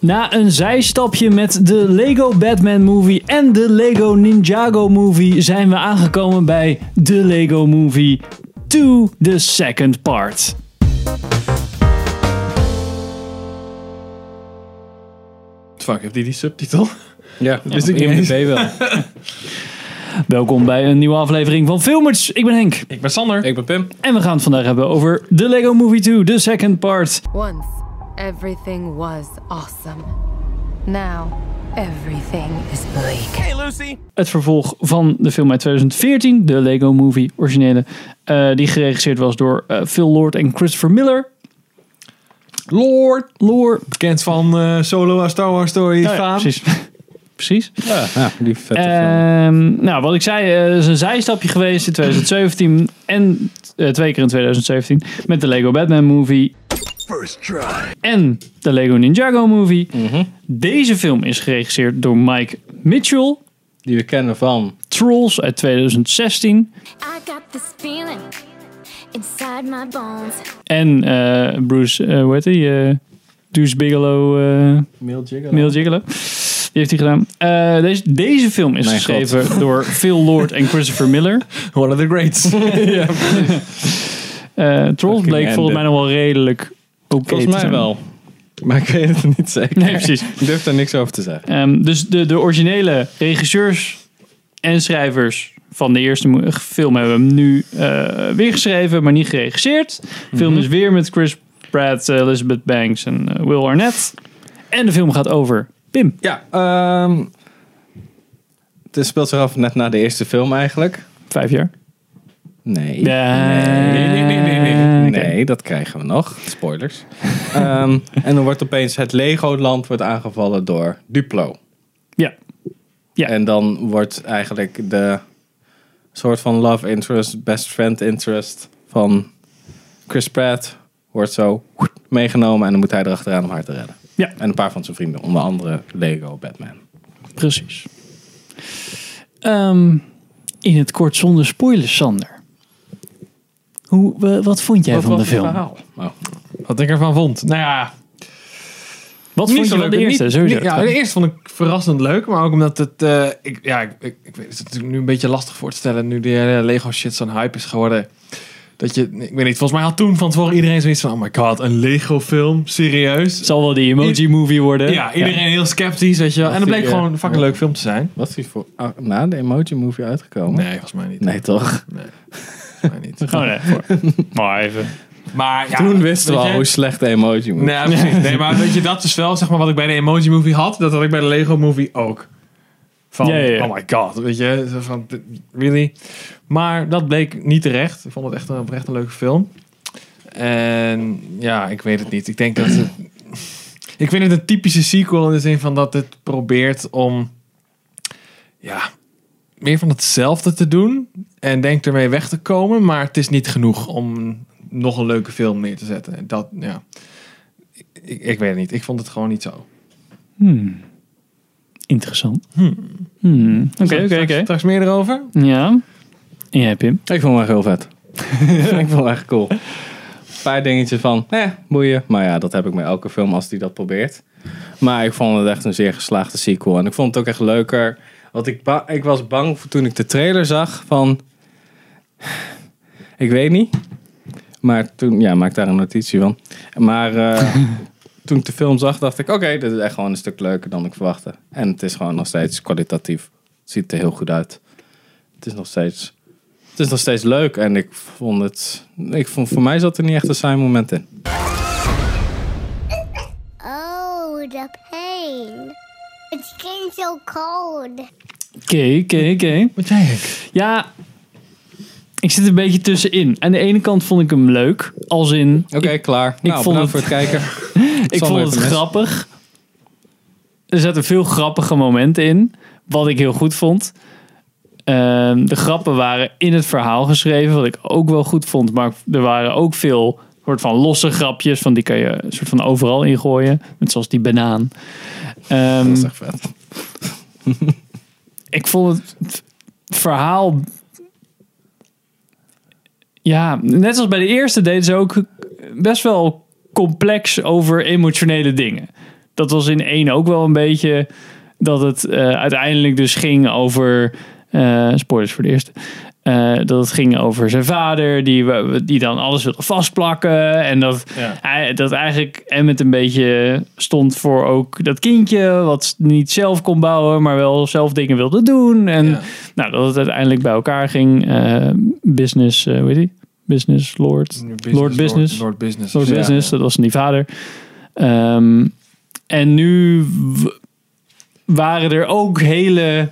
Na een zijstapje met de Lego Batman Movie en de Lego Ninjago Movie zijn we aangekomen bij de Lego Movie 2, the second part. Fuck, heeft die die subtitel? Ja, Wist ik niet eens. wel. Welkom bij een nieuwe aflevering van Filmers. Ik ben Henk Ik ben Sander. Ik ben Pim. en we gaan het vandaag hebben over de Lego Movie 2, the second part. Once, everything was awesome. Now, everything is bleak. Het vervolg van de film uit 2014, de Lego Movie originele, eh, die geregisseerd was door eh, Phil Lord en Christopher Miller. Lord. Lord. Bekend van eh, Solo A Star Wars Story. Ja, ja, precies. precies. Ja, ja die vette film. Ehm, nou, wat ik zei, eh, is een zijstapje geweest in 2017 en twee keer in 2017 met de Lego Batman movie. En de Lego Ninjago movie. Deze film is geregisseerd door Mike Mitchell. Die we kennen van. Trolls uit 2016. I got this feeling inside my bones. En eh, Bruce, eh hoe heet hij? Eh Deuce Bigelow, Mail Jiggle. Mail Gigolo. Die heeft hij gedaan. Eh, deze, deze film is Mijn geschreven door Phil Lord en Christopher Miller. One of the greats. Eh Trolls bleek volgens mij nog wel redelijk oké Volgens mij wel. Maar ik weet het niet zeker. Nee, precies. Ik durf daar niks over te zeggen. Ehm, dus de, de originele regisseurs en schrijvers van de eerste film hebben hem nu eh, weer geschreven, maar niet geregisseerd. De film is weer met Chris Pratt, eh, Elizabeth Banks en eh, Will Arnett. En de film gaat over Pim. Ja, ehm het speelt zich af net na de eerste film eigenlijk. Vijf jaar. Nee. Nee, nee, nee, nee, nee. Dat krijgen we nog. Spoilers. Ehm, en dan wordt opeens het Legoland wordt aangevallen door Duplo. Ja. Ja. En dan wordt eigenlijk de soort van love interest, best friend interest van Chris Pratt wordt zo meegenomen en dan moet hij erachteraan om haar te redden. Ja. En een paar van zijn vrienden, onder andere Lego Batman. Precies. Ehm, in het kort zonder spoilers, Sander. Hoe, wa- wat vond jij van de film? Oh. Wat ik ervan vond. Nou ja, Wat vond je van de eerste? Niet- sowieso. niet- ja, de eerste vond ik verrassend leuk. Maar ook omdat het... eh, ik, ja, ik, ik, ik weet het is natuurlijk nu een beetje lastig voor te stellen. Nu de hele Lego shit zo'n hype is geworden. Dat je... Ik weet niet. Volgens mij had toen van tevoren iedereen zoiets van... Oh my god, een Lego film? Serieus? Zal wel die emoji movie worden. Ja, iedereen heel sceptisch, weet je wel. En dat bleek Ja. gewoon een fucking leuk film te zijn. Wat is die voor ah, na de Emoji Movie uitgekomen? Nee, volgens mij niet. Nee, toch? Volgens mij niet. Gewoon even. maar even. Maar ja, Toen wisten we al je- hoe slecht de Emoji Movie Nee, precies. Nee, maar weet je, dat is wel zeg maar wat ik bij de Emoji Movie had. Dat had ik bij de Lego Movie ook. Van, Ja, ja, ja. oh my god, weet je. Van, really? Maar dat bleek niet terecht. Ik vond het echt een, oprecht een leuke film. En ja, ik weet het niet. Ik denk dat het... Ik vind het een typische sequel in de zin van dat het probeert om... Ja, meer van hetzelfde te doen. En denkt ermee weg te komen. Maar het is niet genoeg om nog een leuke film neer te zetten. Dat, ja... Ik, ik weet het niet. Ik vond het gewoon niet zo. Hmm. Interessant. Hmm. Oké, oké, Straks- oké. Straks meer erover? Ja. En jij, Pim? Ik vond hem echt heel vet. ik vond hem echt cool. Een paar dingetjes van, eh, boeien. Maar ja, dat heb ik met elke film als die dat probeert. Maar ik vond het echt een zeer geslaagde sequel. En ik vond het ook echt leuker. Want ik, ba- ik was bang voor toen ik de trailer zag van... Ik weet niet. Maar toen, ja, maak daar een notitie van. Maar eh, toen ik de film zag, dacht ik... Oké, dit is echt gewoon een stuk leuker dan ik verwachtte. En het is gewoon nog steeds kwalitatief. Het ziet er heel goed uit. Het is nog steeds... Het is nog steeds leuk en ik vond het. Ik vond, voor mij zat er niet echt een saai moment in. Oh, the pain. It's getting so cold. Oké, oké, oké. Wat jij, Henk? Ja, ik zit een beetje tussenin. Aan de ene kant vond ik hem leuk. Als in, Oké, klaar. nou, vond bedankt het- voor het kijken. ik Sander vond heeft het een mes. grappig. Er zaten veel grappige momenten in. Wat ik heel goed vond. Ehm, de grappen waren in het verhaal geschreven. Wat ik ook wel goed vond. Maar er waren ook veel soort van losse grapjes. Van die kan je soort van overal ingooien. Net zoals die banaan. Ehm, Dat is echt vet. ik vond het verhaal. Ja, net als bij de eerste deden ze ook best wel complex over emotionele dingen. dat was in één ook wel een beetje dat het eh, uiteindelijk dus ging over. eh spoilers voor de eerste. Eh, dat het ging over zijn vader, die, die dan alles wilde vastplakken. En dat, Ja. hij, dat eigenlijk Emmet een beetje stond voor ook dat kindje, wat niet zelf kon bouwen, maar wel zelf dingen wilde doen. En Ja. nou, dat het uiteindelijk bij elkaar ging. eh, business, eh hoe heet die? Business Lord. Lord Business. Lord, Business. Lord Ja. Business, dat was die vader. Ehm, en nu waren er ook hele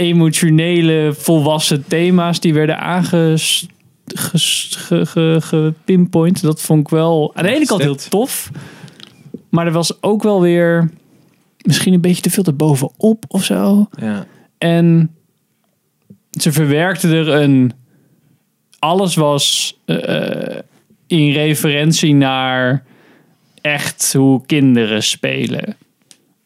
emotionele, volwassen thema's die werden aanges ges- ge- ge- gepinpoint. Dat vond ik wel aan de ene kant heel tof. Maar er was ook wel weer misschien een beetje te veel erbovenop of zo. Ja. En ze verwerkte er een. Alles was eh, in referentie naar echt hoe kinderen spelen.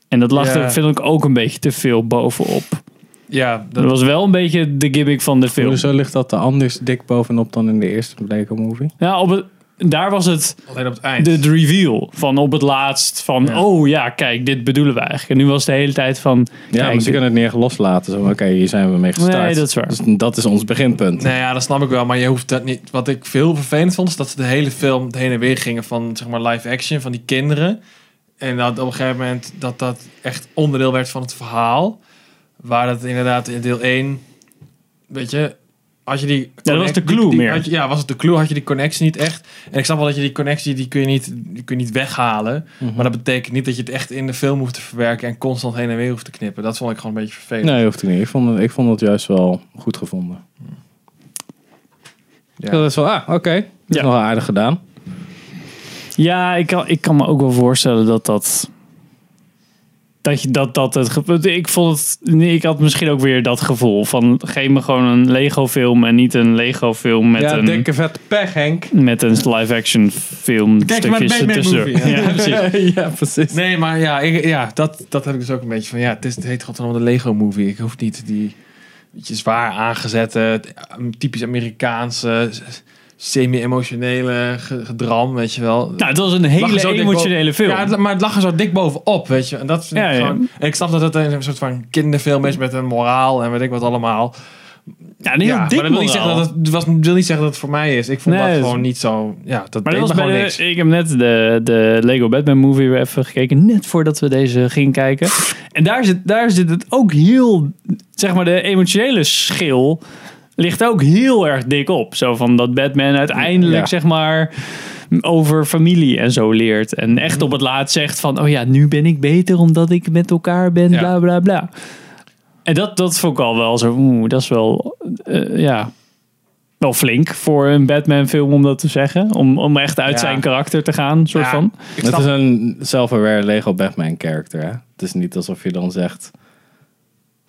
En dat lag Ja. er, vind ik, ook een beetje te veel bovenop. Ja, Dat dat, was wel een beetje de gimmick van de film. Hoezo ligt dat er anders dik bovenop dan in de eerste Lego movie? Ja, op het, daar was het alleen op het eind. de, de reveal van op het laatst van Ja. oh ja, kijk, dit bedoelen we eigenlijk. En nu was het de hele tijd van Ja, kijk, maar ze kunnen het niet echt loslaten. Zo, Oké, hier zijn we mee gestart. Nee, dat is waar. Dus dat is ons beginpunt. Nee, ja, dat snap ik wel. Maar je hoeft dat niet. Wat ik veel vervelend vond, is dat ze de hele film heen en weer gingen van zeg maar live action van die kinderen. En dat op een gegeven moment dat dat echt onderdeel werd van het verhaal. Waar dat inderdaad in deel 1, weet je, als je die... dat was de clue die- meer. had je- ja, was het de clue, had je die connectie niet echt. En ik snap wel dat je die connectie, die kun je niet, die kun je niet weghalen. Mhm. Maar dat betekent niet dat je het echt in de film hoeft te verwerken en constant heen en weer hoeft te knippen. Dat vond ik gewoon een beetje vervelend. Nee, hoeft het niet. Ik vond het, ik vond het juist wel goed gevonden. Ja. Dat is wel, ah, oké. Dat is Ja. nog wel aardig gedaan. Ja, ik kan, ik kan me ook wel voorstellen dat dat. Dat je dat, dat het. Ik vond het. nee, Ik had misschien ook weer dat gevoel van. Geef me gewoon een Lego-film en niet een Lego-film met ja, een. dikke vette pech, Henk. Met een live-action film. Kijk stukjes movie, ja. Ja, precies. ja, precies. Nee, maar ja, ik, ja dat, dat heb ik dus ook een beetje van. Ja, het, is, het heet gewoon de Lego Movie. Ik hoef niet die beetje zwaar aangezette, typisch Amerikaanse, semi-emotionele ge- gedram, weet je wel. Nou, het was een hele emotionele film. Ja, maar het lag er zo dik bovenop, weet je. En dat vind Ja, ik ja. gewoon... En ik snap dat het een soort van kinderfilm is met een moraal en weet ik wat allemaal. ja, een heel ja, dik maar dat wil niet, zeggen dat het, was, wil niet zeggen dat het voor mij is. Ik vond Nee, dat gewoon niet zo... Ja, dat Maar deed dat was me gewoon de, niks. ik heb net de, de Lego Batman movie weer even gekeken. Net voordat we deze gingen kijken. En daar zit, daar zit het ook heel... Zeg maar de emotionele schil ligt ook heel erg dik op. Zo van dat Batman uiteindelijk Ja. zeg maar over familie en zo leert. En echt op het laatst zegt van... Oh ja, nu ben ik beter omdat ik met elkaar ben. Ja. Bla bla bla. En dat, dat vond ik al wel zo... Oeh, dat is wel... eh, ja wel flink voor een Batman film om dat te zeggen. Om, om echt uit Ja. zijn karakter te gaan, soort Ja, van. Het is een self-aware Lego Batman character. Hè? Het is niet alsof je dan zegt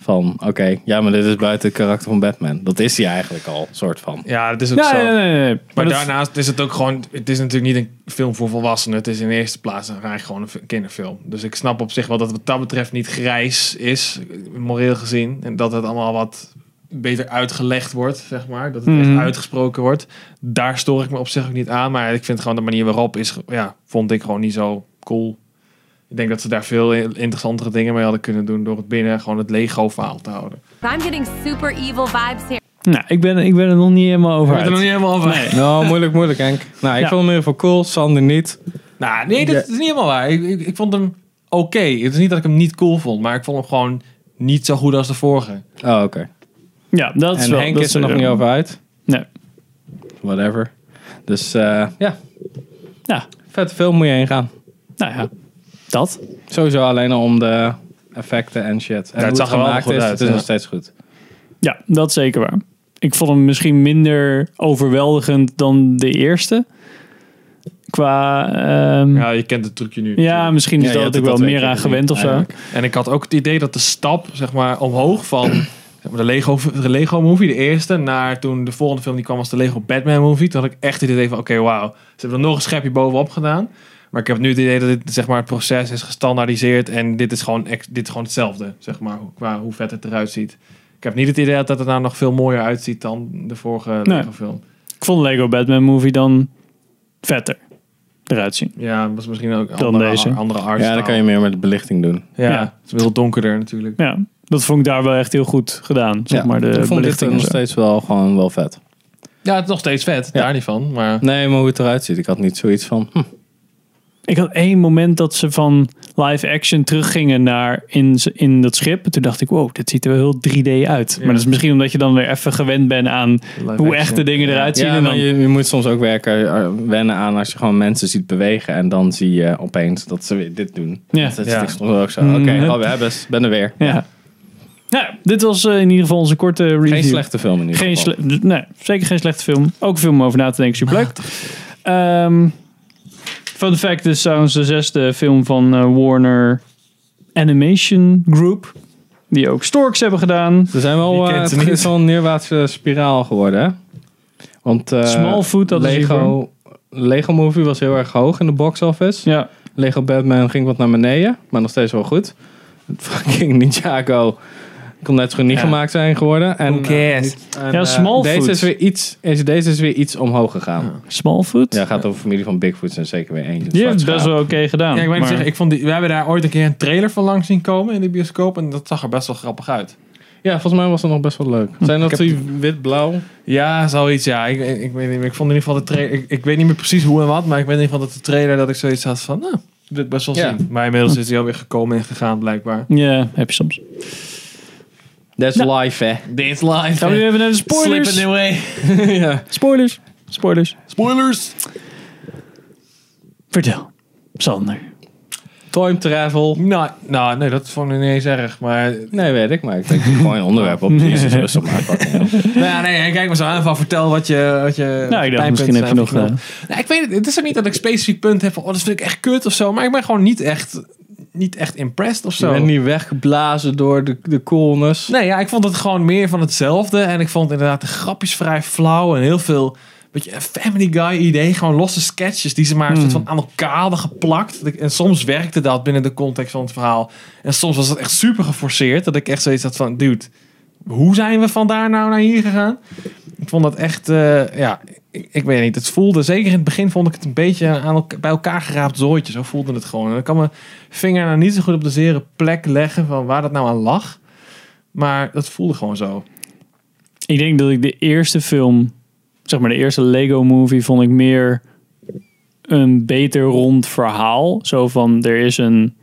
van oké, ja, maar dit is buiten het karakter van Batman. Dat is hij eigenlijk al, soort van. Ja, dat is ook Ja, zo. nee, nee, nee. Maar, daarnaast is het ook gewoon, het is natuurlijk niet een film voor volwassenen. Het is in eerste plaats eigenlijk gewoon een fi- kinderfilm. Dus ik snap op zich wel dat het wat dat betreft niet grijs is, moreel gezien. En dat het allemaal wat beter uitgelegd wordt, zeg maar. Dat het Mhm. echt uitgesproken wordt. Daar stoor ik me op zich ook niet aan. Maar ik vind gewoon de manier waarop is, ja, vond ik gewoon niet zo cool. Ik denk dat ze daar veel interessantere dingen mee hadden kunnen doen door het binnen gewoon het Lego verhaal te houden. I'm getting super evil vibes here. nou, ik ben, ik ben er nog niet helemaal over Ik ben er nog uit. niet helemaal over. Nee. Nou, moeilijk, moeilijk Henk. Nou, ik Ja. vond hem in ieder geval cool, Sander niet. Nou, nee, dat Ja. is niet helemaal waar. Ik, ik, ik vond hem oké. Het is niet dat ik hem niet cool vond, maar ik vond hem gewoon niet zo goed als de vorige. Oh, oké. Ja, dat is En wel... Henk dat is er nog niet over uit. Nee. Whatever. Dus eh, ja, Ja, vette film moet je heen gaan. nou ja. Dat. Sowieso alleen al om de effecten en shit. En het zag er wel gemaakt goed is, uit, het is ja. nog steeds goed. Ja, dat is zeker waar. Ik vond hem misschien minder overweldigend dan de eerste. Qua... ehm, ja, Ja, je kent het trucje nu. misschien is Ja, dat ik wel meer aan gewend of zo. En ik had ook het idee dat de stap, zeg maar, omhoog van zeg maar, de, Lego, de Lego movie, de eerste, naar toen de volgende film die kwam was de Lego Batman movie. Toen had ik echt het idee van, oké, wauw. Ze hebben er nog een schepje bovenop gedaan. Maar ik heb nu het idee dat dit, zeg maar, het proces is gestandaardiseerd en dit is gewoon, dit is gewoon hetzelfde, zeg maar, qua hoe vet het eruit ziet. Ik heb niet het idee dat het er nou nog veel mooier uitziet dan de vorige Nee. Lego film. Ik vond Lego Batman movie dan vetter. eruit zien. Ja, was misschien ook Dan andere, deze. andere art Ja, dan kan je meer met de belichting doen. Ja, Ja. het is wel donkerder natuurlijk. Ja, dat vond ik daar wel echt heel goed gedaan. Zeg Ja, maar de ik vond dit belichting nog steeds wel gewoon wel vet. Ja, het is nog steeds vet, Ja. daar niet van. Maar Nee, maar hoe het eruit ziet. Ik had niet zoiets van... Hm, Ik had één moment dat ze van live action teruggingen naar in, in dat schip. En toen dacht ik, wow, dit ziet er wel heel 3D uit. Maar dat is misschien omdat je dan weer even gewend bent aan live hoe action. echte dingen eruit zien. Ja, en dan, je, je moet soms ook werken, eh, wennen aan als je gewoon mensen ziet bewegen. En dan zie je opeens dat ze weer dit doen. Ja. Dat is soms ook zo. Oké, Mm, oh, we hebben het. Ben er weer. ja. Nou, dit was eh, in ieder geval onze korte review. Geen slechte film in ieder Geen geval. sle- nee, zeker geen slechte film. Ook een film om over na te denken. Superleuk. Ehm fun fact, dit is trouwens de zesde film van eh, Warner Animation Group. Die ook Storks hebben gedaan. Er zijn wel, ze het is wel een neerwaartse spiraal geworden. Hè? Want eh, Smallfoot, dat is Lego, Lego Movie was heel erg hoog in de box office. Ja, Lego Batman ging wat naar beneden, maar nog steeds wel goed. Fucking Ninjago kon net zo goed niet Ja. gemaakt zijn geworden. En, Who cares? eh, en, Ja, eh, Smallfoot. Deze is weer iets, is- deze is weer iets omhoog gegaan. Smallfoot. Ja, gaat over familie van Bigfoot en zeker weer eentje. Die heeft best wel oké gedaan. Ja, ik, maar- zeggen, ik vond die, we hebben daar ooit een keer een trailer van langs zien komen in de bioscoop. En dat zag er best wel grappig uit. Ja, volgens mij was dat nog best wel leuk. Zijn dat die wit-blauw? Ja, zoiets. Ja, ik, ik, ik weet niet meer. Ik vond in ieder geval de trailer. Ik, ik weet niet meer precies hoe en wat, maar ik weet in ieder geval dat de trailer dat ik zoiets had van, nou, dit best wel Ja. zien. Maar inmiddels is hij alweer gekomen en gegaan blijkbaar. Ja, heb je soms. That's live, hè? Dit live. Gaan we nu even naar de spoilers? Slipping away. ja. Spoilers. Spoilers. Spoilers. Vertel. Sander. Time travel. Nou, nou, nee, dat vond ik niet eens erg. Maar Nee, weet ik, maar ik denk gewoon een onderwerp op. Jezus, rustig maar. fuck me. nou ja, nee, kijk maar zo aan van vertel wat je, wat je Nou, ik dacht misschien heb je nog... eh. Nou, ik weet het. Het is ook niet dat ik specifiek punt heb van, oh, dat vind ik echt kut of zo. Maar ik ben gewoon niet echt, niet echt impressed of Je zo. bent niet weggeblazen door de, de coolness. Nee, ja, ik vond het gewoon meer van hetzelfde. En ik vond inderdaad de grapjes vrij flauw. En heel veel, beetje een Family Guy idee. Gewoon losse sketches die ze maar een soort van aan elkaar hadden geplakt. En soms werkte dat binnen de context van het verhaal. En soms was het echt super geforceerd. Dat ik echt zoiets had van, dude, hoe zijn we van daar nou naar hier gegaan? Ik vond dat echt, eh, ja, ik, ik weet niet. Het voelde, zeker in het begin vond ik het een beetje aan bij elkaar geraapt zooitje. Zo voelde het gewoon. En ik kan mijn vinger nou niet zo goed op de zere plek leggen van waar dat nou aan lag. Maar dat voelde gewoon zo. Ik denk dat ik de eerste film, zeg maar de eerste Lego movie, vond ik meer een beter rond verhaal. Zo van, er is een,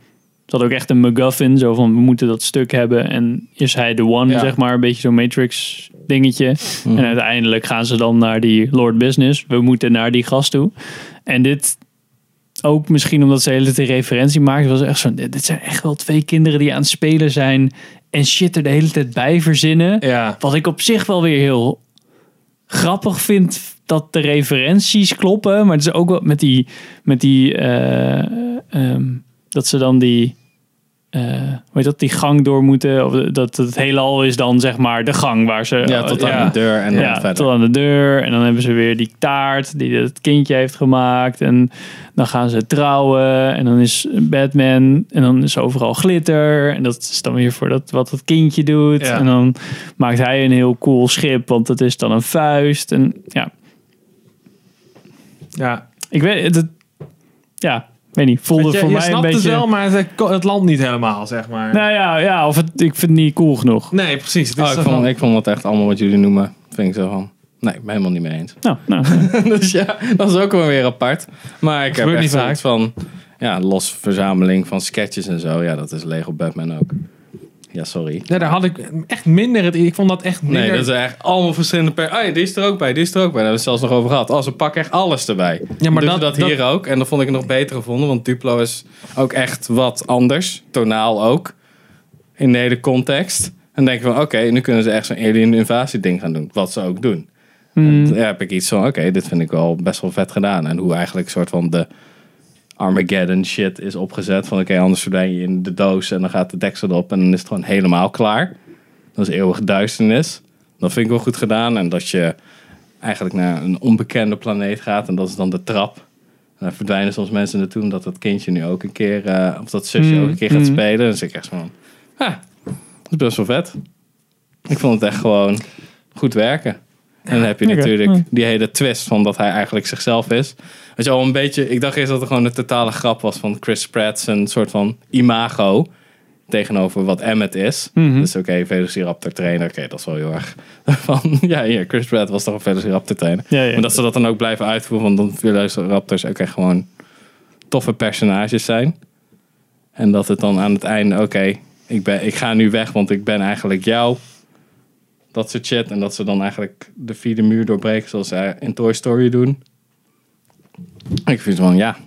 zat ook echt een MacGuffin, zo van, we moeten dat stuk hebben en is hij de one, Ja. zeg maar, een beetje zo'n Matrix dingetje. En uiteindelijk gaan ze dan naar die Lord Business. We moeten naar die gast toe. En dit ook misschien omdat ze hele tijd referentie maakten, was echt zo. Dit zijn echt wel twee kinderen die aan het spelen zijn en shit er de hele tijd bij verzinnen. Ja. Wat ik op zich wel weer heel grappig vind dat de referenties kloppen, maar het is ook wel met die met die eh, ehm, dat ze dan die eh, hoe heet dat die gang door moeten of dat het heelal is dan zeg maar de gang waar ze Ja, tot aan de deur en dan ja, verder. tot aan de deur. En dan hebben ze weer die taart die het kindje heeft gemaakt. En dan gaan ze trouwen. En dan is Batman. En dan is overal glitter. En dat is dan weer voor dat, wat het kindje doet. Ja. En dan maakt hij een heel cool schip. Want dat is dan een vuist. En ja, ja. ik weet het. Ja, weet niet. Voelde je, voor je mij een snapt beetje. het wel, maar het, het land niet helemaal, zeg maar. Nou ja, ja of het, ik vind het niet cool genoeg. Nee, precies. Het is Oh, ik, vond, van- ik vond het echt allemaal wat jullie noemen. Vind ik zo van. Nee, ik ben helemaal niet mee eens. Nou, nou dus ja, dat is ook wel weer apart. Maar ik heb echt niet vaak. van... Ja, los verzameling van sketches en zo. Ja, dat is Lego Batman ook. Ja, sorry. Ja, daar had ik echt minder het... Ik vond dat echt minder... Nee, dat is echt allemaal verschillende per... Ah ja, die is er ook bij, die is er ook bij. Daar hebben we het zelfs nog over gehad. Oh, ze pakken echt alles erbij. Ja, maar Dus dat- dat, dat- hier ook. En dat vond ik het nog beter gevonden. Want Duplo is ook echt wat anders. Tonaal ook. In de hele context. En dan denk je van, oké, nu kunnen ze echt zo'n alien invasie ding gaan doen. Wat ze ook doen. En daar heb ik iets van, oké, dit vind ik wel best wel vet gedaan. En hoe eigenlijk een soort van de Armageddon shit is opgezet. Van oké, anders verdwijn je in de doos en dan gaat de deksel erop en dan is het gewoon helemaal klaar. Dat is eeuwige duisternis. Dat vind ik wel goed gedaan. En dat je eigenlijk naar een onbekende planeet gaat en dat is dan de trap. En daar verdwijnen soms mensen naartoe omdat dat kindje nu ook een keer, eh, of dat zusje ook een keer gaat spelen. Dan zit ik echt van, ah, dat is best wel vet. Ik vond het echt gewoon goed werken. En dan heb je natuurlijk Hm. die hele twist van dat hij eigenlijk zichzelf is. Weet je al een beetje, ik dacht eerst dat het gewoon een totale grap was van Chris Pratt zijn soort van imago tegenover wat Emmet is. Mhm. Dus oké, Velociraptor trainer, oké, dat is wel heel erg van, ja hier, Chris Pratt was toch een Velociraptor trainer. Ja, ja. Maar dat ze dat dan ook blijven uitvoeren, want dan Velociraptors ook echt gewoon toffe personages zijn. En dat het dan aan het einde, oké, ik ben ik ga nu weg, want ik ben eigenlijk jou. Dat soort shit. En dat ze dan eigenlijk de vierde muur doorbreken, zoals ze in Toy Story doen. Ik vind van, ja,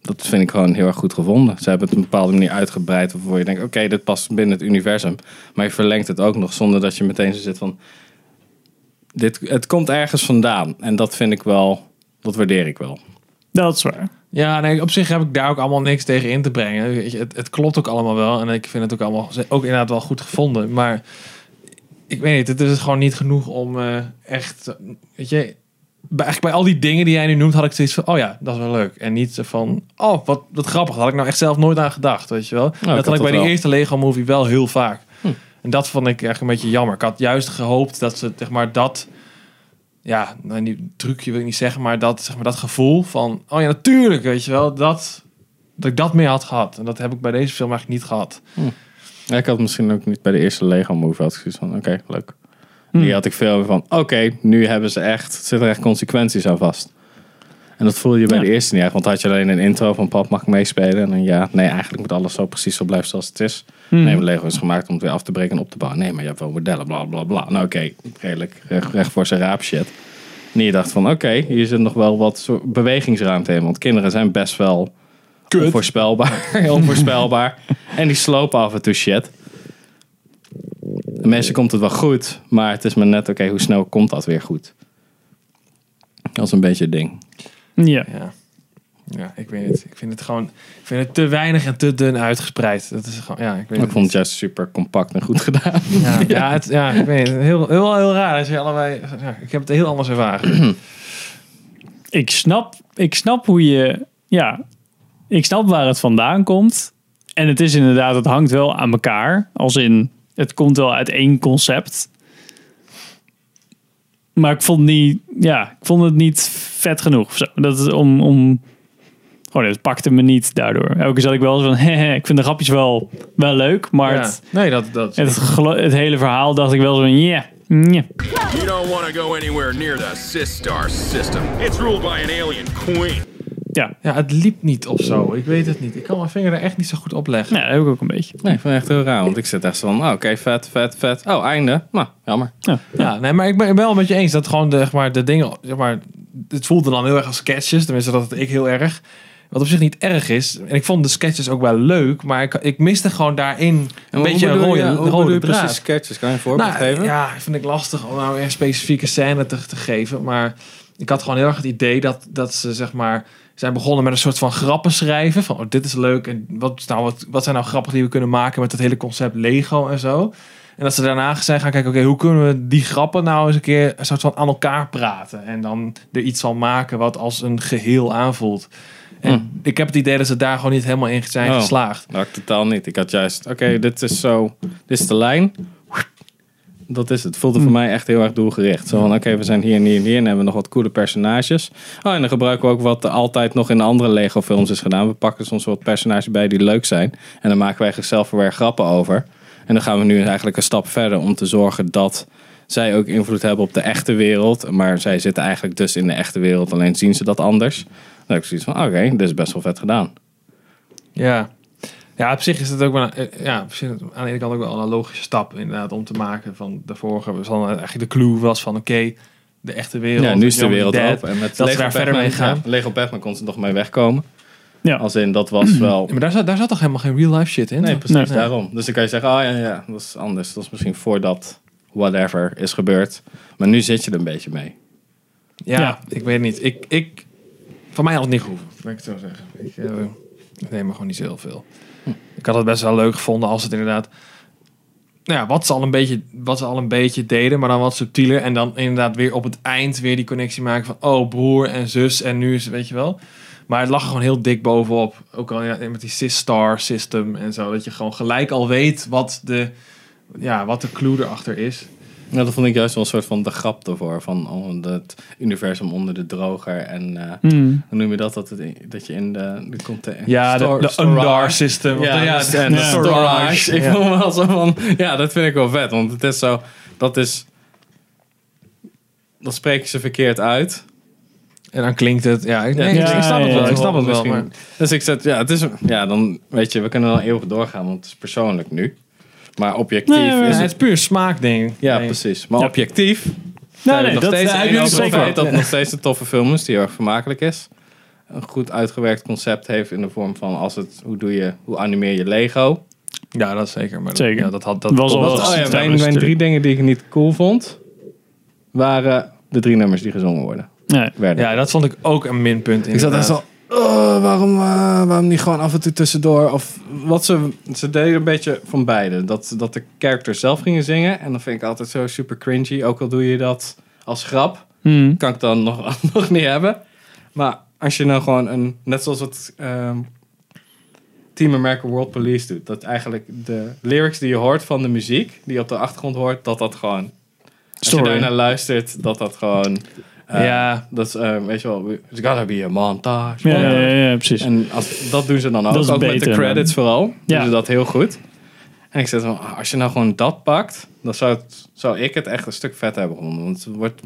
dat vind ik gewoon heel erg goed gevonden. Ze hebben het op een bepaalde manier uitgebreid, waarvoor je denkt, oké, dit past binnen het universum. Maar je verlengt het ook nog zonder dat je meteen zo zit van, dit, het komt ergens vandaan. En dat vind ik wel, dat waardeer ik wel. Dat is waar. Ja, nee, op zich heb ik daar ook allemaal niks tegen in te brengen. Weet je, het, het klopt ook allemaal wel. En ik vind het ook allemaal ook inderdaad wel goed gevonden. Maar ik weet niet, het is gewoon niet genoeg om eh, echt. Weet je, bij, eigenlijk bij al die dingen die jij nu noemt, had ik zoiets van: oh ja, dat is wel leuk. En niet zo van: oh, wat, wat grappig. Daar had ik nou echt zelf nooit aan gedacht. Weet je wel. dat had ik dat bij de eerste Lego Movie wel heel vaak. En dat vond ik echt een beetje jammer. Ik had juist gehoopt dat ze zeg maar dat ja, nou, niet trucje wil ik niet zeggen, maar dat, zeg maar dat gevoel van, oh ja, natuurlijk, weet je wel, dat, dat ik dat meer had gehad. En dat heb ik bij deze film eigenlijk niet gehad. Ja, ik had misschien ook niet bij de eerste Lego movie had zoiets van, oké, leuk. Die had ik veel van, oké, nu hebben ze echt, zitten er echt consequenties aan vast. En dat voelde je bij Ja. de eerste niet echt, want had je alleen een intro van pap mag ik meespelen. En dan ja, nee, eigenlijk moet alles zo precies zo blijven zoals het is. Mhm. Nee, maar Lego is gemaakt om het weer af te breken en op te bouwen. Nee, maar je hebt wel modellen, bla bla bla. Nou oké, redelijk recht, recht voor zijn raap shit. En je dacht van, oké, hier zit nog wel wat bewegingsruimte in. Want kinderen zijn best wel onvoorspelbaar. Heel onvoorspelbaar. en die slopen af en toe shit. De meestal komt het wel goed, maar het is maar net, oké, hoe snel komt dat weer goed? Dat is een beetje het ding. Ja. Ja. Ja, ik weet het. Ik vind het gewoon, ik vind het te weinig en te dun uitgespreid. Dat is gewoon, ja, ik weet Ik vond het juist super compact en goed gedaan. Ja, ja, het, ja, ik weet het. Heel, heel, heel raar. Als je allebei, ja, ik heb het heel anders ervaren. Ik snap, ik snap hoe je. Ja, ik snap waar het vandaan komt. En het is inderdaad, het hangt wel aan elkaar. Als in, het komt wel uit één concept. Maar ik vond, niet, ja, ik vond het niet vet genoeg. of Zo. Dat is om, om, gewoon, het pakte me niet daardoor. Elke keer zat ik wel zo van, hehe, ik vind de grapjes wel, wel leuk. Maar Ja. het, Nee, dat, dat het, hele verhaal dacht ik wel zo van, ja, ja. You don't want to go anywhere near the Sistar system. It's ruled by an alien queen. Ja, Ja, het liep niet of zo. Ik weet het niet. Ik kan mijn vinger er echt niet zo goed op leggen. nou, dat heb ik ook een beetje. Nee, ik vond het echt heel raar. Want ik zit echt zo van, oh, oké, vet, vet, vet. Oh, einde. Nou, jammer. Ja, nee, maar ik ben, ik ben wel met je eens dat gewoon de, zeg maar, de dingen, zeg maar, het voelde dan heel erg als sketches. Tenminste, dat had ik heel erg. Wat op zich niet erg is. En ik vond de sketches ook wel leuk, maar ik, ik miste gewoon daarin een beetje een rode, hoe rode bedoel je draad. precies sketches? Kan je een voorbeeld Nou, geven? ja, vind ik lastig om nou een specifieke scène te, te geven. Maar ik had gewoon heel erg het idee dat, dat ze zeg maar zijn begonnen met een soort van grappen schrijven. Van oh, dit is leuk en wat, nou, wat, wat zijn nou grappen die we kunnen maken met het hele concept Lego en zo. En dat ze daarna zijn gaan kijken, oké, hoe kunnen we die grappen nou eens een keer een soort van aan elkaar praten. En dan er iets van maken wat als een geheel aanvoelt. En ik heb het idee dat ze daar gewoon niet helemaal in zijn Oh. geslaagd. Nou, ik totaal niet. Ik had juist, oké, dit is zo, dit is de lijn. Dat is het. Het voelde voor mij echt heel erg doelgericht. Zo van, oké, we zijn hier en hier en hier en hebben we nog wat coole personages. Oh, en dan gebruiken we ook wat altijd nog in de andere Lego films is gedaan. We pakken soms wat personages bij die leuk zijn. En dan maken wij zichzelf er weer grappen over. En dan gaan we nu eigenlijk een stap verder om te zorgen dat zij ook invloed hebben op de echte wereld. Maar zij zitten eigenlijk dus in de echte wereld, alleen zien ze dat anders. Dan heb ik zoiets van, oké, dit is best wel vet gedaan. Ja. Ja, op zich is het ook wel, eh, ja, op zich aan de ene kant ook wel een logische stap inderdaad om te maken van de vorige. Dus dan eigenlijk de clue was van oké, de echte wereld. Ja, nu is de wereld Dead, open. En met dat ze Lego daar verder mee Batman, gaan. ja, Lego Batman kon ze nog mee wegkomen. Ja. Als in, dat was wel... Ja, maar daar zat, daar zat toch helemaal geen real life shit in? Nee, precies Nee. daarom. Dus dan kan je zeggen, oh ja, ja, dat is anders. Dat is misschien voordat whatever is gebeurd. Maar nu zit je er een beetje mee. Ja, Ja. ik weet het niet. Ik, ik, van mij had het niet gehoeven, laat ik het zo zeggen. Ik, ik neem er gewoon niet zo heel veel. Ik had het best wel leuk gevonden als het inderdaad... Nou ja, wat ze, al een beetje, wat ze al een beetje deden, maar dan wat subtieler. En dan inderdaad weer op het eind weer die connectie maken van... Oh, broer en zus en nu is weet je wel. Maar het lag gewoon heel dik bovenop. Ook al ja, met die Sys-Star system en zo. Dat je gewoon gelijk al weet wat de, ja, wat de clue erachter is. Ja, dat vond ik juist wel een soort van de grap ervoor. Van oh, het universum onder de droger. En eh, Hmm. hoe noem je dat? Dat, het, dat je in de, de container... Ja, de, Stor- de Undar system. Ja, ja, dus- en de storage. Ik Ja. vond wel zo van... Ja, dat vind ik wel vet. Want het is zo... Dat is... Dat spreken ze verkeerd uit. En dan klinkt het... Ja, ik, nee, Ja, ik snap het wel. ja. Ik snap het wel. Maar, Dus ik zet... Ja, het is... Ja, dan... Weet je, we kunnen dan eeuwig doorgaan. Want het is persoonlijk nu. Maar objectief Nee, is het het... is puur smaakding. Ja, Nee. precies. Maar Ja. objectief... Nee, zijn nee, nog dat steeds zeker. feit dat het nog steeds een toffe film is. Die heel erg vermakelijk is. Een goed uitgewerkt concept heeft in de vorm van... Als het, hoe, doe je, hoe animeer je Lego? Ja, dat zeker. Maar dat- Zeker. Ja, dat had, dat Was al dat- wel- Oh ja, mijn, dat drie dingen die ik niet cool vond... waren de drie nummers die gezongen worden. Nee. Werden. ja, dat vond ik ook een minpunt. Ik zat inderdaad. zo... Oh, waarom, eh, waarom niet gewoon af en toe tussendoor? Of wat ze, ze deden een beetje van beide. Dat, dat de characters zelf gingen zingen. En dan vind ik altijd zo super cringy. Ook al doe je dat als grap. Hmm. Kan ik dan nog, nog niet hebben. Maar als je nou gewoon een... Net zoals wat ehm, Team American World Police doet. Dat eigenlijk de lyrics die je hoort van de muziek... Die je op de achtergrond hoort, dat dat gewoon... Als je daarnaar luistert, dat dat gewoon... eh, Ja. Dat is, eh, weet je wel... It's gotta be a montage. Ja, ja, ja, ja, precies. En als, dat doen ze dan ook. Ook met de credits man. vooral. Ja. Doen ze dat heel goed. En ik zeg van, ah, als je nou gewoon dat pakt, dan zou, het, zou ik het echt een stuk vet hebben gevonden. Want het wordt,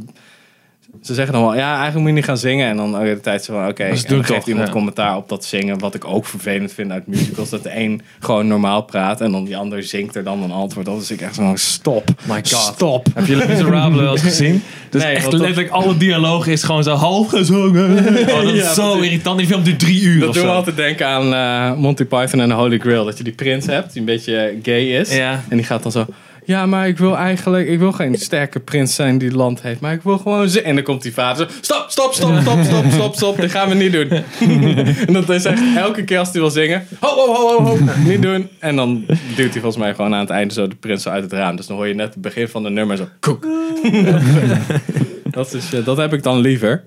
ze zeggen dan wel, ja, eigenlijk moet je niet gaan zingen. En dan de hele tijd zo van, oké, en dan geeft toch, iemand ja. commentaar op dat zingen. Wat ik ook vervelend vind uit musicals. Dat de een gewoon normaal praat en dan die ander zingt er dan een antwoord op. Dus ik echt zo van, stop. My god. Stop. Heb je Les Miserables wel eens gezien? Dus Nee, echt letterlijk alle dialoog is gewoon zo half gezongen. Oh, dat is Ja, zo irritant. Die film duurt drie uur Dat doet me altijd denken aan eh, Monty Python en de Holy Grail. Dat je die prins hebt, die een beetje gay is. Ja. En die gaat dan zo... Ja, maar ik wil eigenlijk... Ik wil geen sterke prins zijn die land heeft. Maar ik wil gewoon... zin- En dan komt die vader zo... Stop, stop, stop, stop, stop, stop, stop. Dit gaan we niet doen. en dat is echt elke keer als hij wil zingen... Ho, ho, ho, ho, ho. Niet doen. En dan duwt hij volgens mij gewoon aan het einde zo de prins zo uit het raam. Dus dan hoor je net het begin van de nummer zo... Koek. dat, is, eh, dat heb ik dan liever.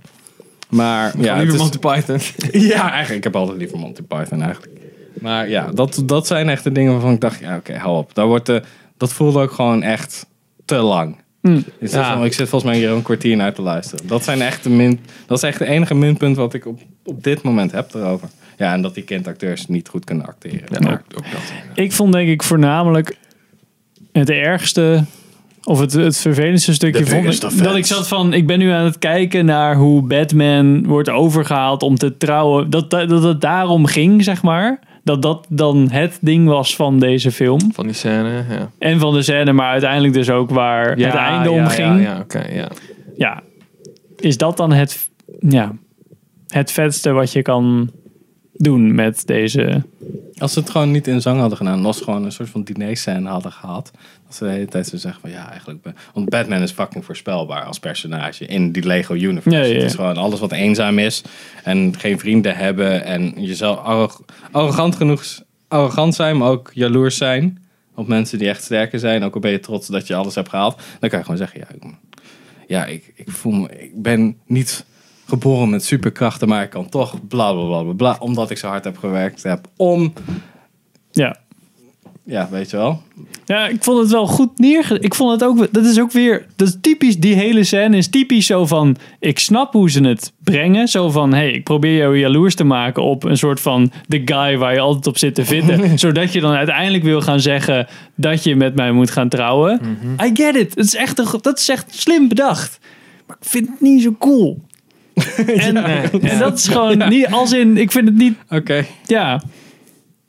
Maar ja, is- Monty Python. ja, eigenlijk. Ik heb altijd liever Monty Python eigenlijk. Maar ja, dat, dat zijn echt de dingen waarvan ik dacht, ja oké, hou op. Daar wordt de, dat voelde ook gewoon echt te lang. Mm. Ik, zit, Ja. van- ik zit volgens mij hier een kwartier naar te luisteren. Dat, zijn echt de min, dat is echt de enige minpunt wat ik op, op dit moment heb erover. Ja, en dat die kindacteurs niet goed kunnen acteren. Ja, Maar- ook, ook dat. Ik vond denk ik voornamelijk het ergste of het, het vervelendste stukje vond ik, dat ik zat van ik ben nu aan het kijken naar hoe Batman wordt overgehaald om te trouwen dat dat, dat het daarom ging zeg maar dat dat dan het ding was van deze film Van die scène, ja. en van de scène maar uiteindelijk dus ook waar het einde om ging Ja, ja oké, ja. ja, is dat dan het, ja, het vetste wat je kan doen met deze... Als ze het gewoon niet in zang hadden gedaan, als ze gewoon een soort van dinerscène hadden gehad, dat ze de hele tijd zo zeggen van ja, eigenlijk. ben- Want Batman is fucking voorspelbaar als personage in die Lego Universe. Ja, ja, ja. Het is gewoon alles wat eenzaam is en geen vrienden hebben en jezelf arro- arrogant genoeg arrogant zijn, maar ook jaloers zijn op mensen die echt sterker zijn. Ook al ben je trots dat je alles hebt gehaald, dan kan je gewoon zeggen ja, ik, ja, ik, ik voel me, ik ben niet geboren met superkrachten, maar ik kan toch bla bla bla bla, bla omdat ik zo hard heb gewerkt heb om Ja. ja, weet je wel. Ja, ik vond het wel goed neergezet. Ik vond het ook, dat is ook weer, dat is typisch, die hele scène is typisch zo van, ik snap hoe ze het brengen. Zo van, hey, ik probeer jou jaloers te maken op een soort van de guy waar je altijd op zit te vitten. zodat je dan uiteindelijk wil gaan zeggen dat je met mij moet gaan trouwen. I get it. Het is echt een, dat is echt slim bedacht. Maar ik vind het niet zo cool. en, en dat is gewoon niet, als in, ik vind het niet Oké. ja.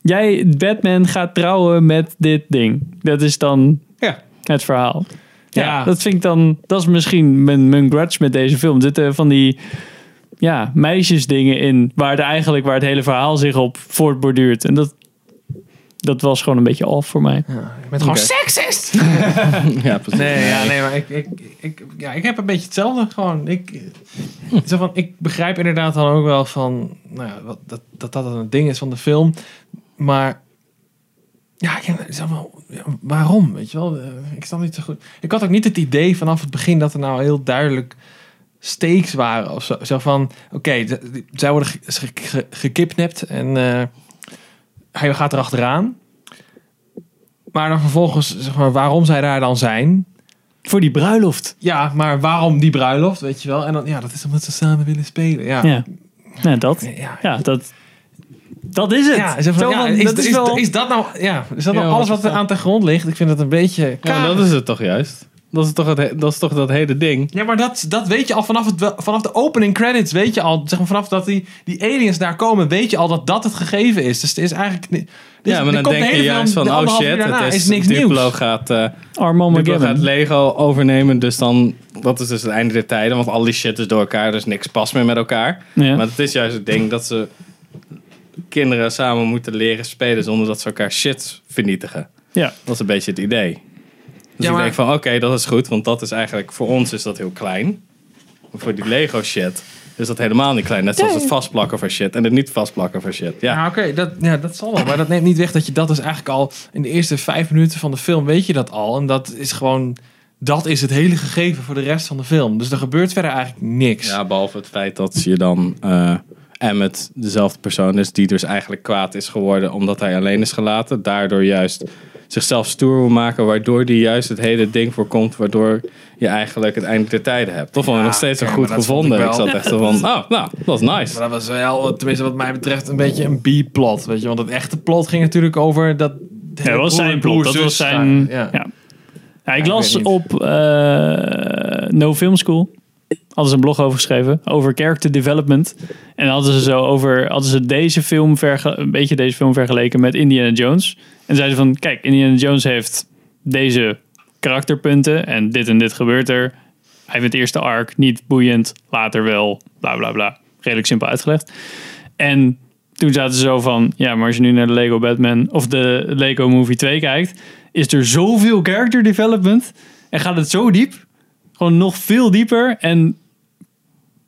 Jij, Batman, gaat trouwen met dit ding. Dat is dan Ja. het verhaal. Ja, Ja. dat vind ik dan... Dat is misschien mijn, mijn grudge met deze film. Er zitten van die ja, meisjesdingen in... Waar het eigenlijk waar het hele verhaal zich op voortborduurt. En dat, dat was gewoon een beetje off voor mij. Je bent gewoon seksist! Ja, precies. Nee, ja, nee, maar ik, ik, ik, ja, ik heb een beetje hetzelfde. Gewoon, ik, zo van, ik begrijp inderdaad dan ook wel van, nou ja, wat, dat, dat dat een ding is van de film. Maar ja, ik, zo van, ja, waarom? Weet je wel, Eh, ik snap niet zo goed. Ik had ook niet het idee vanaf het begin dat er nou heel duidelijk stakes waren of zo. Zo van, oké, zij worden ge- ge- ge- gekidnapt en eh, hij gaat erachteraan. Maar dan vervolgens, zeg maar, waarom zij daar dan zijn, Voor die bruiloft. Ja, maar waarom die bruiloft, weet je wel? En dan, ja, dat is omdat ze samen willen spelen. Ja, Ja. Ja, dat. ja. Ja, dat. Dat is het. Ja, is, van, Zo ja, van, is, dat is, is wel- is dat nou, ja, is dat nou alles wat er aan ten grond ligt? Ik vind het een beetje Ja, dat is het toch juist. Dat is toch, het, he- dat is toch dat hele ding. Ja, maar dat, dat weet je al vanaf, het, vanaf de opening credits. Weet je al, zeg maar vanaf dat die, die aliens daar komen, weet je al dat dat het gegeven is. Dus het is eigenlijk. Ja, maar dan denk je juist van, oh shit, daarna het is, niks Duplo nieuws. gaat, eh Armand Duplo gaat. Lego overnemen, dus dan, dat is dus het einde der tijden, want al die shit is door elkaar, dus niks past meer met elkaar. Ja. Maar het is juist het ding dat ze kinderen samen moeten leren spelen zonder dat ze elkaar shit vernietigen. Ja. Dat is een beetje het idee. Dus Ja, ik maar- denk van, oké, dat is goed, want dat is eigenlijk, voor ons is dat heel klein. Maar voor die Lego shit is dat helemaal niet klein. Net zoals het vastplakken van shit en het niet vastplakken van shit. Ja, Ja, oké, dat, ja, dat zal wel. Maar dat neemt niet weg dat je dat dus eigenlijk al in de eerste vijf minuten van de film weet je dat al. En dat is gewoon, dat is het hele gegeven voor de rest van de film. Dus er gebeurt verder eigenlijk niks. Ja, behalve het feit dat je dan eh Emmet dezelfde persoon is die dus eigenlijk kwaad is geworden omdat hij alleen is gelaten. Daardoor juist zichzelf stoer wil maken, waardoor die juist het hele ding voorkomt, waardoor je eigenlijk het einde der tijden hebt. Toch Ja, nog steeds oké, goed gevonden. ik Ik, wel. zat echt zo van, oh, nou, dat was nice. Maar dat was wel, tenminste wat mij betreft, een beetje een B-plot. Weet je, want het echte plot ging natuurlijk over dat. Ja, dat was zijn plot. Dat was zijn. Ja. Ja. Ja. ik las op eh, No Film School. Hadden ze een blog over geschreven. Over character development. En hadden ze zo over. Hadden ze deze film verge- een beetje deze film vergeleken met Indiana Jones. En zeiden ze van: Kijk, Indiana Jones heeft deze karakterpunten. En dit en dit gebeurt er. Hij vindt het eerste arc niet boeiend. Later wel. Bla bla bla. Redelijk simpel uitgelegd. En toen zaten ze zo van, ja, maar als je nu naar de Lego Batman of de Lego Movie 2 kijkt, is er zoveel character development en gaat het zo diep, gewoon nog veel dieper en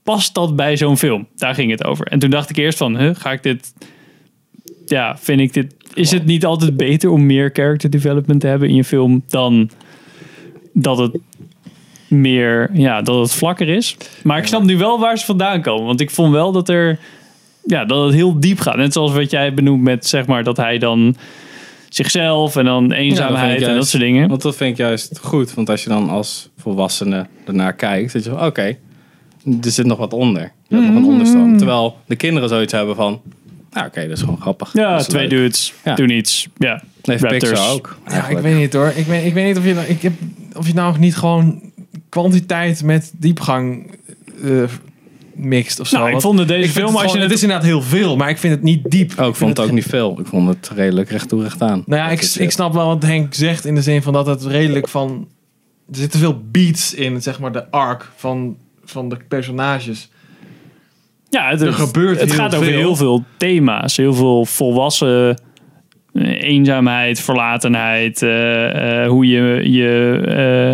past dat bij zo'n film? Daar ging het over. En toen dacht ik eerst van, huh, ga ik dit, ja, vind ik dit, is het niet altijd beter om meer character development te hebben in je film dan dat het meer, ja, dat het vlakker is. Maar ik snap nu wel waar ze vandaan komen, want ik vond wel dat er ja, dat het heel diep gaat. Net zoals wat jij benoemt met zeg maar dat hij dan zichzelf en dan Ja, dat eenzaamheid en dat soort dingen. Want dat vind ik juist goed. Want als je dan als volwassene ernaar kijkt, dan je van oké, er zit nog wat onder. Je hebt nog een onderstand. Terwijl de kinderen zoiets hebben van, nou oké, dat is gewoon grappig. Ja, Dat twee leuk. dudes Ja. doen iets. Ja, Nee, Raptors. Pixar ook. Ja, ik weet niet hoor. Ik weet, ik weet niet of je, nou- ik heb, of je nou niet gewoon kwantiteit met diepgang eh, mixt of zo. Nou, ik vond het deze ik film, het, als je gewoon- het- het is inderdaad heel veel, maar ik vind het niet diep. Oh, ik vond het ook niet veel. Ik vond het redelijk recht toe recht aan. Nou ja, ik, ik snap wel wat Henk zegt in de zin van dat het redelijk van... Er zitten veel beats in, zeg maar, de arc van, van de personages. ja het, Er gebeurt het heel gaat over veel. heel veel thema's. Heel veel volwassen eh, eenzaamheid, verlatenheid. eh, eh, hoe je, je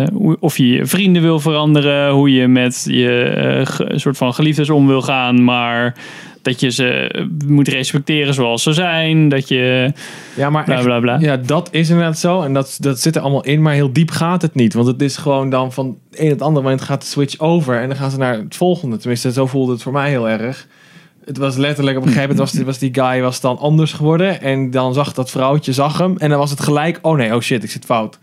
eh, hoe- of je je vrienden wil veranderen. Hoe je met je ge- soort van geliefdes om wil gaan. Maar dat je ze moet respecteren zoals ze zijn. Dat je Ja, maar bla echt- bla bla. Ja, dat is inderdaad zo. En dat, dat zit er allemaal in. Maar heel diep gaat het niet. Want het is gewoon dan van het een het ander moment gaat de switch over. En dan gaan ze naar het volgende. Tenminste, zo voelde het voor mij heel erg. Het was letterlijk op een gegeven moment was die, was die guy was dan anders geworden. En dan zag dat vrouwtje, zag hem. En dan was het gelijk, oh nee, oh shit, ik zit fout.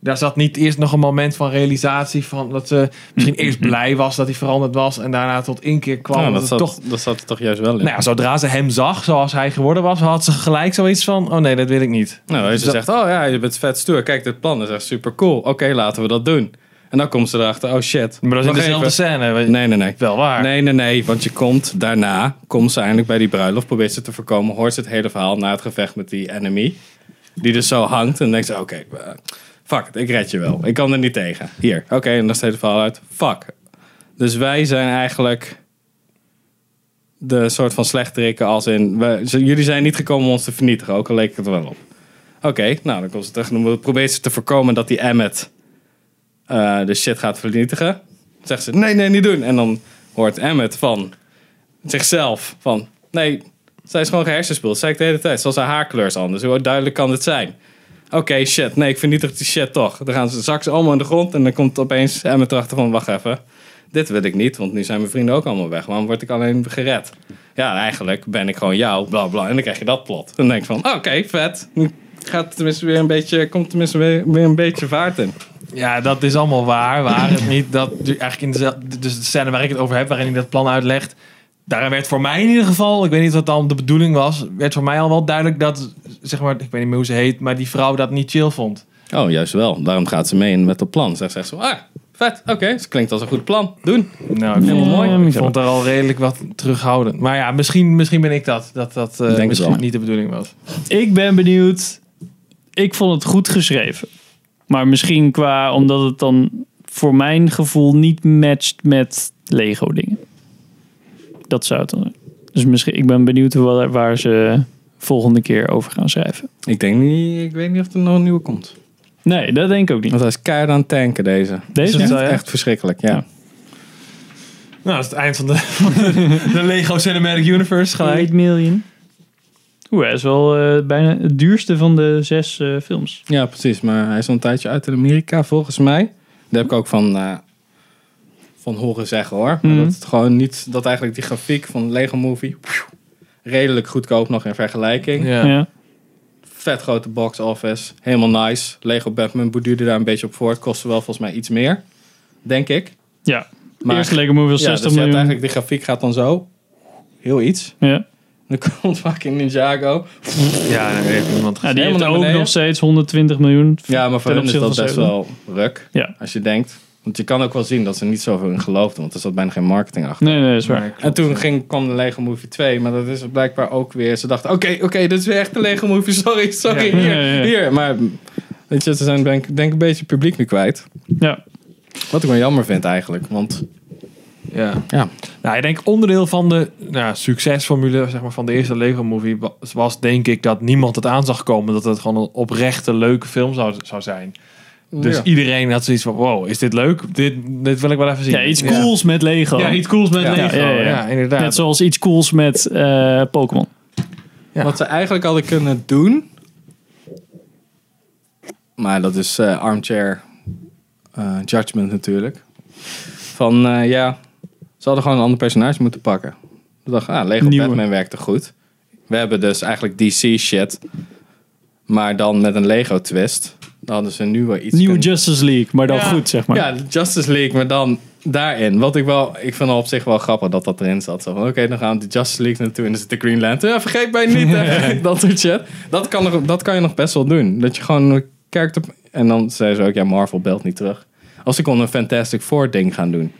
Daar zat niet eerst nog een moment van realisatie van dat ze misschien eerst blij was dat hij veranderd was. En daarna tot inkeer kwam. Ja, dat zat, toch dat zat er toch juist wel in. nou ja, zodra ze hem zag zoals hij geworden was, had ze gelijk zoiets van: oh nee, dat wil ik niet. Nou, je Dat- zegt, oh ja, je bent vet stoer. Kijk, dit plan is echt super cool. Oké, laten we dat doen. En dan komt ze erachter, oh shit. Maar dat is in dezelfde scène. Nee, nee, nee. Wel waar. Nee, nee, nee. Want je komt daarna, komt ze eindelijk bij die bruiloft, probeert ze te voorkomen, hoort ze het hele verhaal na het gevecht met die enemy. Die dus zo hangt en denkt ze, oké, eh, fuck it, ik red je wel. Ik kan er niet tegen. Hier, oké, en dan staat het verhaal uit. Fuck. Dus wij zijn eigenlijk de soort van slechterikken als in, we, jullie zijn niet gekomen om ons te vernietigen, ook al leek het er wel op. Oké, nou dan komt ze terug dan probeert ze te voorkomen dat die Emmet eh, de shit gaat vernietigen. Zegt ze, nee, nee, niet doen. En dan hoort Emmet van zichzelf van, nee, zij is gewoon gehersenspeeld. Zei ik de hele tijd, zoals haar haarkleur anders. Hoe duidelijk kan dit zijn? Oké, shit, nee, ik vernietig die shit toch. Dan gaan ze zak ze allemaal in de grond en dan komt opeens Emmet erachter van, wacht even. Dit wil ik niet, want nu zijn mijn vrienden ook allemaal weg. Waarom word ik alleen gered? Ja, eigenlijk ben ik gewoon jou, bla bla. En dan krijg je dat plot. Dan denk ik van, oké, vet. Nu gaat tenminste weer een beetje, komt tenminste weer, weer een beetje vaart in. Ja, dat is allemaal waar. Waar het niet dat eigenlijk in dezelfde, dus de scène waar ik het over heb, waarin hij dat plan uitlegt, daar werd voor mij in ieder geval, ik weet niet wat dan de bedoeling was, werd voor mij al wel duidelijk dat, zeg maar, ik weet niet meer hoe ze heet, maar die vrouw dat niet chill vond. Oh, juist wel. Daarom gaat ze mee in met het plan. Ze zegt zo, ah, vet, oké. Het klinkt als een goed plan. Doen. Nou, ik Helemaal vond, mooi. ik vond daar al redelijk wat terughoudend. Maar ja, misschien, misschien ben ik dat. Dat dat eh, Denk het misschien niet de bedoeling was. Ik ben benieuwd. Ik vond het goed geschreven. Maar misschien qua, omdat het dan voor mijn gevoel niet matcht met Lego dingen. Dat zou het dan zijn. Dus misschien, ik ben benieuwd waar, waar ze volgende keer over gaan schrijven. Ik denk niet, ik weet niet of er nog een nieuwe komt. Nee, dat denk ik ook niet. Want hij is keihard aan het tanken, deze. Deze? Echt, Ja, ja. echt verschrikkelijk, ja. Ja. Nou, dat is het eind van de, van de, de Lego Cinematic Universe gelijk. 8 million. Oeh, hij is wel eh, bijna het duurste van de zes eh, films. Ja, precies. Maar hij is al een tijdje uit in Amerika, volgens mij. Daar heb ik ook van, eh, van horen zeggen, hoor. Maar Mhm. dat het gewoon niet... Dat eigenlijk die grafiek van Lego Movie... redelijk goedkoop nog in vergelijking. Ja. Ja. Vet grote box office. Helemaal nice. Lego Batman borduurde daar een beetje op voort. Kostte wel volgens mij iets meer. Denk ik. ja. Maar- Eerste Lego Movie was Ja, 60 dus miljoen. eigenlijk... De grafiek gaat dan zo. Heel iets. Ja. Dan komt fucking Ninjago. Ja, nee, heeft niemand Ja, die heeft ook beneden. nog steeds 120 miljoen. Ja, maar voor hen is dat best wel ruk. Ja. Als je denkt. Want je kan ook wel zien dat ze niet zoveel in geloofden. Want er zat bijna geen marketing achter. Nee, nee, dat is waar. Nee. En toen ging, kwam de Lego Movie 2. Maar dat is blijkbaar ook weer... Ze dachten, oké, oké, dit is weer echt de Lego Movie. Sorry, sorry, Ja. hier, Ja, ja, ja. hier. Maar weet je, ze zijn denk, ik denk een beetje publiek nu kwijt. Ja. Wat ik wel jammer vind eigenlijk. Want Ja. ja, Nou, ik denk onderdeel van de nou, succesformule zeg maar, van de eerste Lego Movie was, was denk ik dat niemand het aan zag komen dat het gewoon een oprechte leuke film zou, zou zijn. Dus Ja. iedereen had zoiets van, wow, is dit leuk? Dit, dit wil ik wel even zien. ja, iets cools met Lego. Ja, iets cools met Ja. Lego. Ja, Ja, ja, ja. inderdaad. Net zoals iets cools met eh, Pokémon. Ja. Wat ze eigenlijk hadden kunnen doen. Maar dat is eh, armchair eh, judgment natuurlijk. Van eh, ja, ze hadden gewoon een ander personage moeten pakken. Ze dachten, ah, Lego Nieuwe. Batman werkte goed. We hebben dus eigenlijk DC shit. Maar dan met een Lego twist. Dan hadden ze nu wel iets Nieuwe kunnen- Justice League, maar dan Ja. goed, zeg maar. Ja, Justice League, maar dan daarin. Wat ik wel, ik vind het op zich wel grappig dat dat erin zat. Zo van, oké, dan gaan we de Justice League naartoe en dan zit de Green Lantern. Ja, vergeet mij niet, hè. dat soort shit. Dat kan, nog, dat kan je nog best wel doen. Dat je gewoon een character... En dan zei ze ook, ja, Marvel belt niet terug. Als ik kon een Fantastic Four ding gaan doen.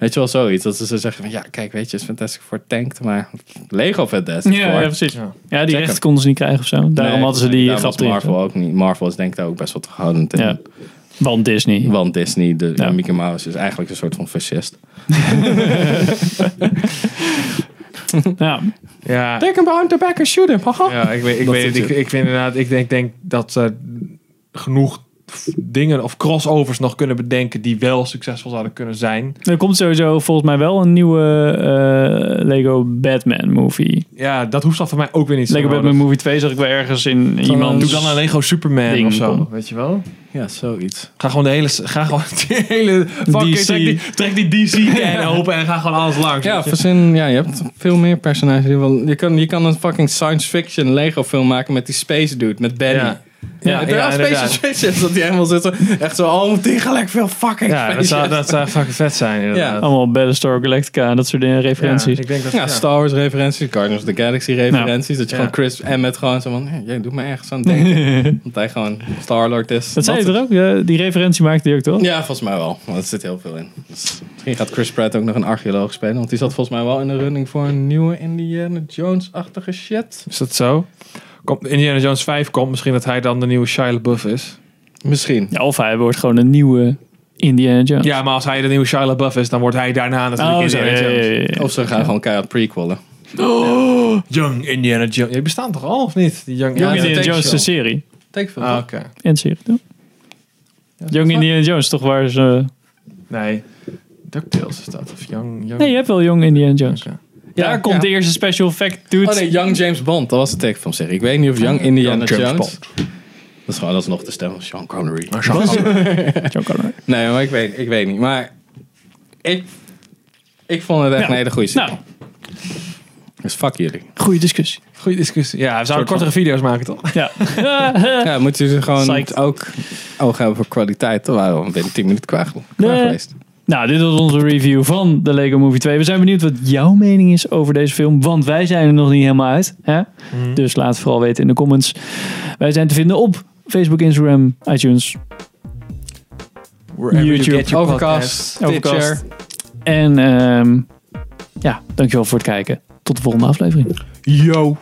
Weet je wel, zoiets. Dat ze zo zeggen van, ja, kijk, weet je, is Fantastic Four tankt, maar Lego Fantastic Ja, Four. ja, precies. Ja. Ja, die rechten konden ze niet krijgen of zo. Daarom Nee, hadden ze die grap. Marvel ook niet. Marvel is denk ik daar ook best wel terughoudend in. Ja. Want Disney. Want Disney, de Ja. Mickey Mouse, is eigenlijk een soort van fascist. Ja. Ja, Take him behind the back and shoot him. Ja ik weet, ik, Dat weet Ik, ik vind inderdaad, ik denk, denk dat ze genoeg dingen of crossovers nog kunnen bedenken die wel succesvol zouden kunnen zijn. Er komt sowieso volgens mij wel een nieuwe eh, Lego Batman movie. Ja, dat hoeft dan voor mij ook weer niet zo Lego nodig. Batman movie 2 zag ik wel ergens in iemand. Doe dan een Lego Superman Ding of zo, weet je wel? Ja, zoiets. Ga gewoon de hele, ga gewoon de hele, DC. Trek die, trek die DC-can open en ga gewoon alles langs. Ja, verzin, ja, je hebt veel meer personages. die Je kan, je kan een fucking science fiction Lego film maken met die space dude, met Benny. Ja. Ja, Ja, ja, ja, space dat die helemaal zitten. Echt zo, oh, tegelijk veel fucking Ja, dat zou, dat zou fucking vet zijn inderdaad. Allemaal Battlestar Galactica en dat soort dingen, referenties. Ja, ik denk dat, Ja, Star Wars referenties, Guardians of the Galaxy referenties. Dat je Ja. gewoon Chris en met gewoon zo van, ja, jij doet me ergens aan denken. Want hij gewoon Star-Lord is. dat zei je er ook? Ja, die referentie maakte hij ook toch? Ja, volgens mij wel. Want er zit heel veel in. Dus misschien gaat Chris Pratt ook nog een archeoloog spelen. Want die zat volgens mij wel in de running voor een nieuwe Indiana Jones-achtige shit. Is dat zo? Komt, Indiana Jones 5 komt, misschien dat hij dan de nieuwe Shia LaBeouf is. Misschien. Ja, of hij wordt gewoon een nieuwe Indiana Jones. Ja, maar als hij de nieuwe Shia LaBeouf is, dan wordt hij daarna natuurlijk Oh, Indiana Jones. ja, ja. Of ze gaan gewoon keihard prequelen. Young Indiana Jones. Die bestaan toch al, of niet? Die Young, Indiana Jones, de serie. Tekenfilm. Ah, toch? oké. En serie, toch? Young Indiana Jones, toch waar ze... Nee. DuckTales is dat. Of Young... young... Nee, je hebt wel Young Indiana Jones. Daar Ja, komt ja. de eerste special effect dude. Oh nee, Young James Bond. Dat was de tekenfilmserie. Ik weet niet of Young Indiana Young James Jones... Dat is gewoon alsnog de stem van Sean Connery. John Connor. Nee, maar ik weet, ik weet niet. Maar ik, ik vond het echt Ja. een hele goede serie. Nou, Dus fuck jullie. Goeie discussie. Goeie discussie. Ja, we zouden kortere video's maken, toch? Ja. Ja, moet je dus gewoon Psyched. ook oog hebben voor kwaliteit. Dan waren we binnen 10 minuten klaar Nee. geweest. Nou, dit was onze review van de Lego Movie 2. We zijn benieuwd wat jouw mening is over deze film. Want wij zijn er nog niet helemaal uit. Hè? Dus laat het vooral weten in de comments. Wij zijn te vinden op Facebook, Instagram, iTunes Wherever you YouTube, get your Overcast. Overcast. En ehm, ja, dankjewel voor het kijken. Tot de volgende aflevering. Yo.